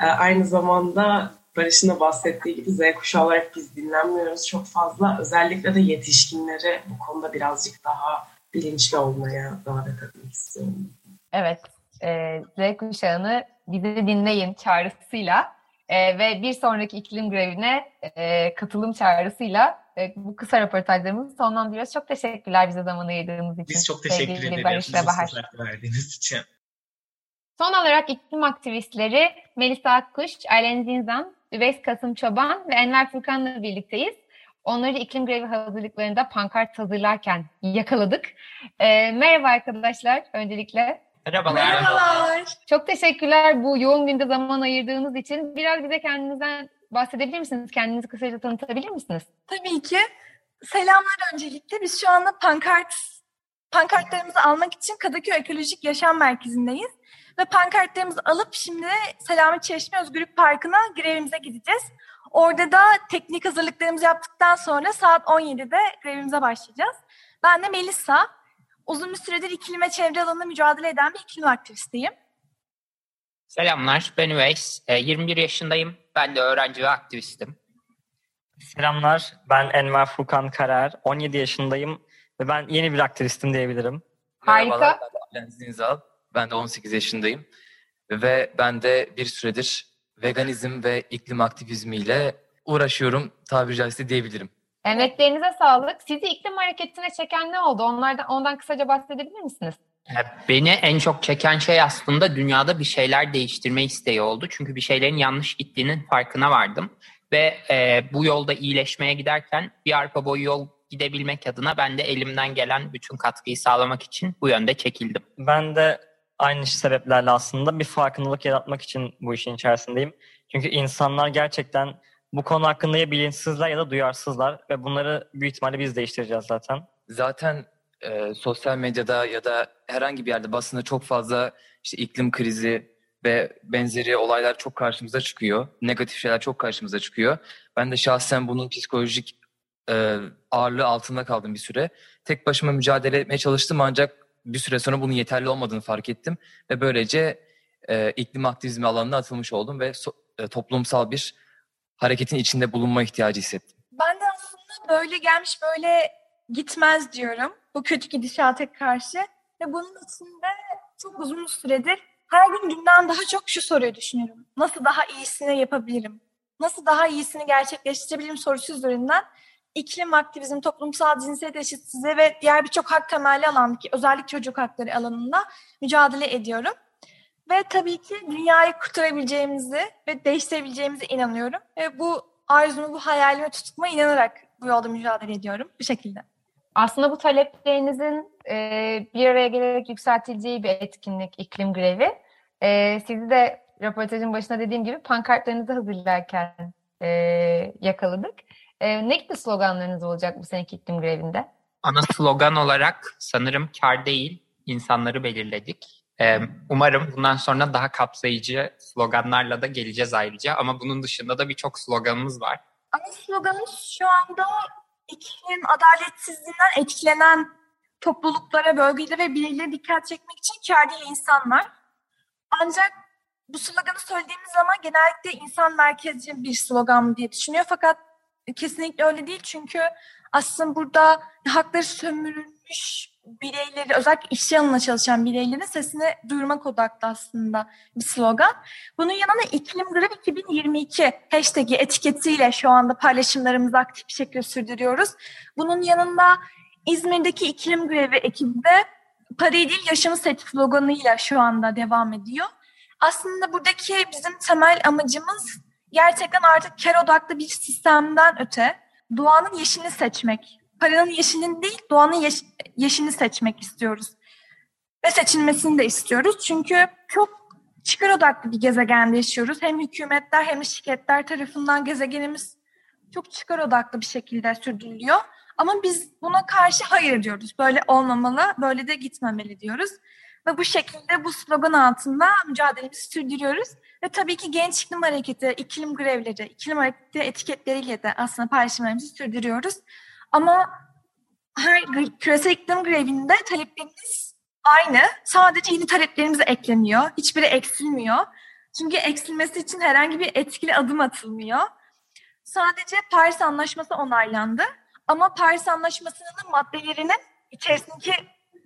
Ee, aynı zamanda Barış'ın da bahsettiği gibi Z kuşağı olarak biz dinlenmiyoruz çok fazla. Özellikle de yetişkinleri bu konuda birazcık daha bilinçli olmaya davet etmek istiyorum. Evet, e, Z kuşağını bizi dinleyin çağrısıyla e, ve bir sonraki iklim grevine e, katılım çağrısıyla e, bu kısa röportajlarımızı sonlandırıyoruz. Çok teşekkürler bize zaman ayırdığınız için. Biz çok teşekkür Sevgili ederiz. Barış ve Bahar. verdiğiniz için. Son olarak iklim aktivistleri Melisa Akkuş, Aylen Zinzan, Üveys Kasım Çoban ve Enver Furkan'la birlikteyiz. Onları iklim grevi hazırlıklarında pankart hazırlarken yakaladık. Ee, merhaba arkadaşlar öncelikle. Merhabalar. Merhabalar. Çok teşekkürler bu yoğun günde zaman ayırdığınız için. Biraz bize kendinizden bahsedebilir misiniz? Kendinizi kısaca tanıtabilir misiniz? Tabii ki. Selamlar öncelikle. Biz şu anda pankart pankartlarımızı almak için Kadıköy Ekolojik Yaşam Merkezi'ndeyiz. Ve pankartlarımızı alıp şimdi Selami Çeşme Özgürlük Parkı'na grevimize gideceğiz. Orada da teknik hazırlıklarımızı yaptıktan sonra saat 17'de grevimize başlayacağız. Ben de Melisa. Uzun bir süredir iklim ve çevre alanında mücadele eden bir iklim aktivistiyim. Selamlar, ben Üveys. E, 21 yaşındayım. Ben de öğrenci ve aktivistim. Selamlar, ben Enver Furkan Karar. 17 yaşındayım ve ben yeni bir aktivistim diyebilirim. Harika. Merhabalar, ben Alen Zinzal. Ben de 18 yaşındayım. Ve ben de bir süredir veganizm ve iklim aktivizmiyle uğraşıyorum tabiri caizse diyebilirim. Emeklerinize sağlık. Sizi iklim hareketine çeken ne oldu? Onlardan, ondan kısaca bahsedebilir misiniz? E, Beni en çok çeken şey aslında dünyada bir şeyler değiştirme isteği oldu. Çünkü bir şeylerin yanlış gittiğinin farkına vardım. Ve e, bu yolda iyileşmeye giderken bir arpa boyu yol gidebilmek adına ben de elimden gelen bütün katkıyı sağlamak için bu yönde çekildim. Ben de aynı sebeplerle aslında bir farkındalık yaratmak için bu işin içerisindeyim. Çünkü insanlar gerçekten bu konu hakkında ya bilinçsizler ya da duyarsızlar ve bunları büyük ihtimalle biz değiştireceğiz zaten. Zaten e, sosyal medyada ya da herhangi bir yerde basında çok fazla işte iklim krizi ve benzeri olaylar çok karşımıza çıkıyor. Negatif şeyler çok karşımıza çıkıyor. Ben de şahsen bunun psikolojik e, ağırlığı altında kaldım bir süre. Tek başıma mücadele etmeye çalıştım ancak bir süre sonra bunun yeterli olmadığını fark ettim ve böylece e, iklim aktivizmi alanına atılmış oldum ve so- e, toplumsal bir hareketin içinde bulunma ihtiyacı hissettim. Ben de aslında böyle gelmiş böyle gitmez diyorum. Bu kötü gidişata karşı. Ve bunun içinde çok uzun süredir her gün günden daha çok şu soruyu düşünüyorum. Nasıl daha iyisini yapabilirim? Nasıl daha iyisini gerçekleştirebilirim sorusu üzerinden iklim aktivizm, toplumsal cinsiyet eşitsizliği ve diğer birçok hak temelli alandaki özellikle çocuk hakları alanında mücadele ediyorum. Ve tabii ki dünyayı kurtarabileceğimizi ve değiştirebileceğimize inanıyorum. Ve bu arzumu, bu hayalime tutmaya inanarak bu yolda mücadele ediyorum. Bu şekilde. Aslında bu taleplerinizin e, bir araya gelerek yükseltileceği bir etkinlik iklim grevi. E, sizi de röportajın başında dediğim gibi pankartlarınızı hazırlarken e, yakaladık. E, ne gibi sloganlarınız olacak bu seneki iklim grevinde? Ana slogan olarak sanırım kar değil, insanları belirledik. Ee, umarım bundan sonra daha kapsayıcı sloganlarla da geleceğiz ayrıca. Ama bunun dışında da birçok sloganımız var. Ama sloganımız şu anda iklim adaletsizliğinden etkilenen topluluklara, bölgelere ve bireylere dikkat çekmek için kar değil insanlar. Ancak bu sloganı söylediğimiz zaman genellikle insan merkezci bir slogan diye düşünüyor. Fakat kesinlikle öyle değil çünkü aslında burada hakları sömürülmüş bireyleri, özellikle iş yanına çalışan bireylerin sesini duyurmak odaklı aslında bir slogan. Bunun yanında iklim grevi 2022 hashtag'i etiketiyle şu anda paylaşımlarımızı aktif bir şekilde sürdürüyoruz. Bunun yanında İzmir'deki iklim grevi ekibi de parayı değil yaşamı seç sloganıyla şu anda devam ediyor. Aslında buradaki bizim temel amacımız gerçekten artık kar odaklı bir sistemden öte doğanın yeşilini seçmek. Paranın yeşilini değil, doğanın yeş yeşilini seçmek istiyoruz. Ve seçilmesini de istiyoruz. Çünkü çok çıkar odaklı bir gezegende yaşıyoruz. Hem hükümetler hem şirketler tarafından gezegenimiz çok çıkar odaklı bir şekilde sürdürülüyor. Ama biz buna karşı hayır diyoruz. Böyle olmamalı, böyle de gitmemeli diyoruz. Ve bu şekilde bu slogan altında mücadelemizi sürdürüyoruz. Ve tabii ki Genç İklim Hareketi, iklim grevleri, iklim hareketi etiketleriyle de aslında paylaşımlarımızı sürdürüyoruz. Ama her küresel iklim grevinde taleplerimiz aynı. Sadece yeni taleplerimiz ekleniyor. Hiçbiri eksilmiyor. Çünkü eksilmesi için herhangi bir etkili adım atılmıyor. Sadece Paris Anlaşması onaylandı. Ama Paris Anlaşması'nın maddelerinin içerisindeki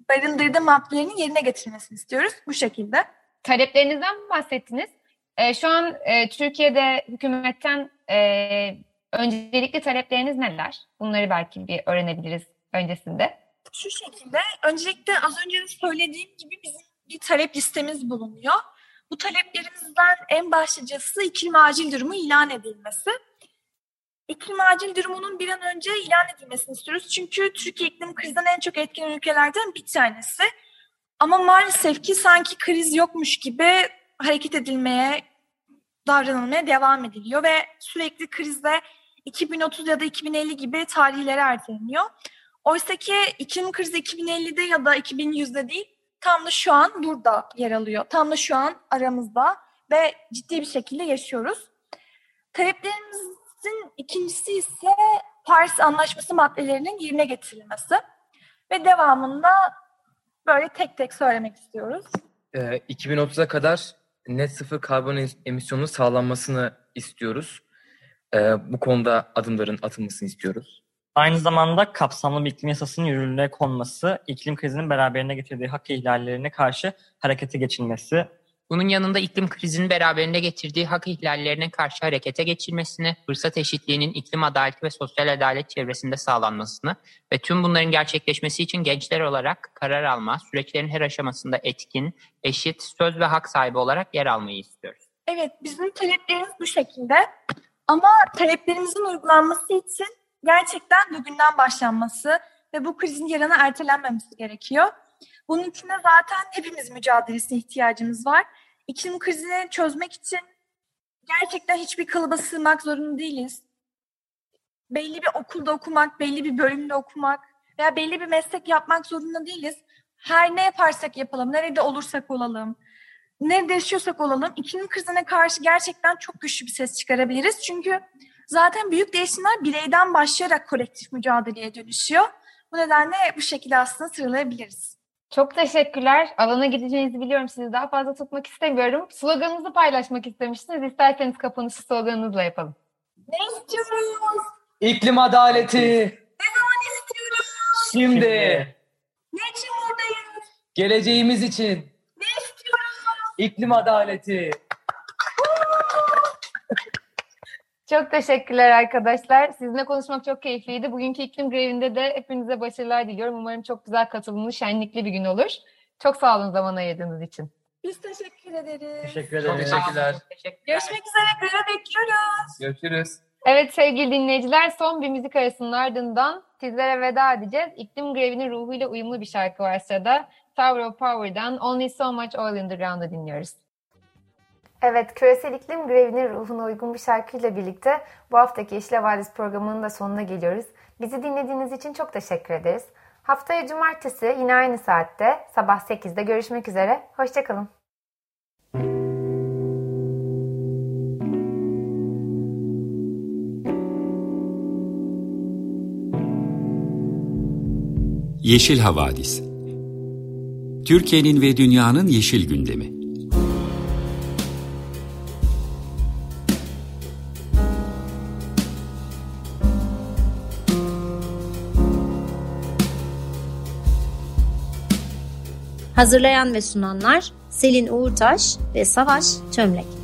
barındırdığı maddelerin yerine getirilmesini istiyoruz. Bu şekilde. Taleplerinizden bahsettiniz. E, şu an e, Türkiye'de hükümetten e, Öncelikli talepleriniz neler? Bunları belki bir öğrenebiliriz öncesinde. Şu şekilde, öncelikle az önce de söylediğim gibi bizim bir talep listemiz bulunuyor. Bu taleplerimizden en başlıcası iklim acil durumu ilan edilmesi. İklim acil durumunun bir an önce ilan edilmesini istiyoruz. Çünkü Türkiye iklim krizden en çok etkilenen ülkelerden bir tanesi. Ama maalesef ki sanki kriz yokmuş gibi hareket edilmeye, davranılmaya devam ediliyor ve sürekli krizde 2030 ya da 2050 gibi tarihleri erteleniyor. Oysa ki iklim krizi 2050'de ya da 2100'de değil, tam da şu an burada yer alıyor. Tam da şu an aramızda ve ciddi bir şekilde yaşıyoruz. Taleplerimizin ikincisi ise Paris Anlaşması maddelerinin yerine getirilmesi ve devamında böyle tek tek söylemek istiyoruz. Ee, 2030'a kadar net sıfır karbon emisyonu sağlanmasını istiyoruz. Ee, bu konuda adımların atılmasını istiyoruz. Aynı zamanda kapsamlı bir iklim yasasının yürürlüğe konması, iklim krizinin beraberine getirdiği hak ihlallerine karşı harekete geçilmesi, Bunun yanında iklim krizinin beraberinde getirdiği hak ihlallerine karşı harekete geçilmesini, fırsat eşitliğinin iklim adaleti ve sosyal adalet çevresinde sağlanmasını ve tüm bunların gerçekleşmesi için gençler olarak karar alma, süreçlerin her aşamasında etkin, eşit, söz ve hak sahibi olarak yer almayı istiyoruz. Evet, bizim taleplerimiz bu şekilde. Ama taleplerimizin uygulanması için gerçekten bugünden başlanması ve bu krizin yarına ertelenmemesi gerekiyor. Bunun için de zaten hepimiz mücadelesine ihtiyacımız var. İklim krizini çözmek için gerçekten hiçbir kalıba sığmak zorunda değiliz. Belli bir okulda okumak, belli bir bölümde okumak veya belli bir meslek yapmak zorunda değiliz. Her ne yaparsak yapalım, nerede olursak olalım, nerede yaşıyorsak olalım iklim krizine karşı gerçekten çok güçlü bir ses çıkarabiliriz. Çünkü zaten büyük değişimler bireyden başlayarak kolektif mücadeleye dönüşüyor. Bu nedenle bu şekilde aslında sıralayabiliriz. Çok teşekkürler. Alana gideceğinizi biliyorum. Sizi daha fazla tutmak istemiyorum. Sloganınızı paylaşmak istemiştiniz. İsterseniz kapanışı sloganınızla yapalım. Ne istiyoruz? İklim adaleti. Ne zaman istiyoruz? Şimdi. Ne için buradayız? Geleceğimiz için. Ne istiyoruz? İklim adaleti. Çok teşekkürler arkadaşlar. Sizinle konuşmak çok keyifliydi. Bugünkü iklim grevinde de hepinize başarılar diliyorum. Umarım çok güzel katılımlı, şenlikli bir gün olur. Çok sağ olun zaman ayırdığınız için. Biz teşekkür ederiz. Teşekkür Çok ederim. teşekkürler. Görüşmek üzere. Greve bekliyoruz. Görüşürüz. Evet sevgili dinleyiciler son bir müzik arasının ardından sizlere veda edeceğiz. İklim grevinin ruhuyla uyumlu bir şarkı var sırada. Tower of Power'dan Only So Much Oil in the Ground'ı dinliyoruz. Evet, küresel iklim grevinin ruhuna uygun bir şarkıyla birlikte bu haftaki Yeşil Havadis programının da sonuna geliyoruz. Bizi dinlediğiniz için çok teşekkür ederiz. Haftaya cumartesi yine aynı saatte sabah 8'de görüşmek üzere. Hoşçakalın. Yeşil Havadis Türkiye'nin ve dünyanın yeşil gündemi. Hazırlayan ve sunanlar Selin Uğurtaş ve Savaş Çömlek.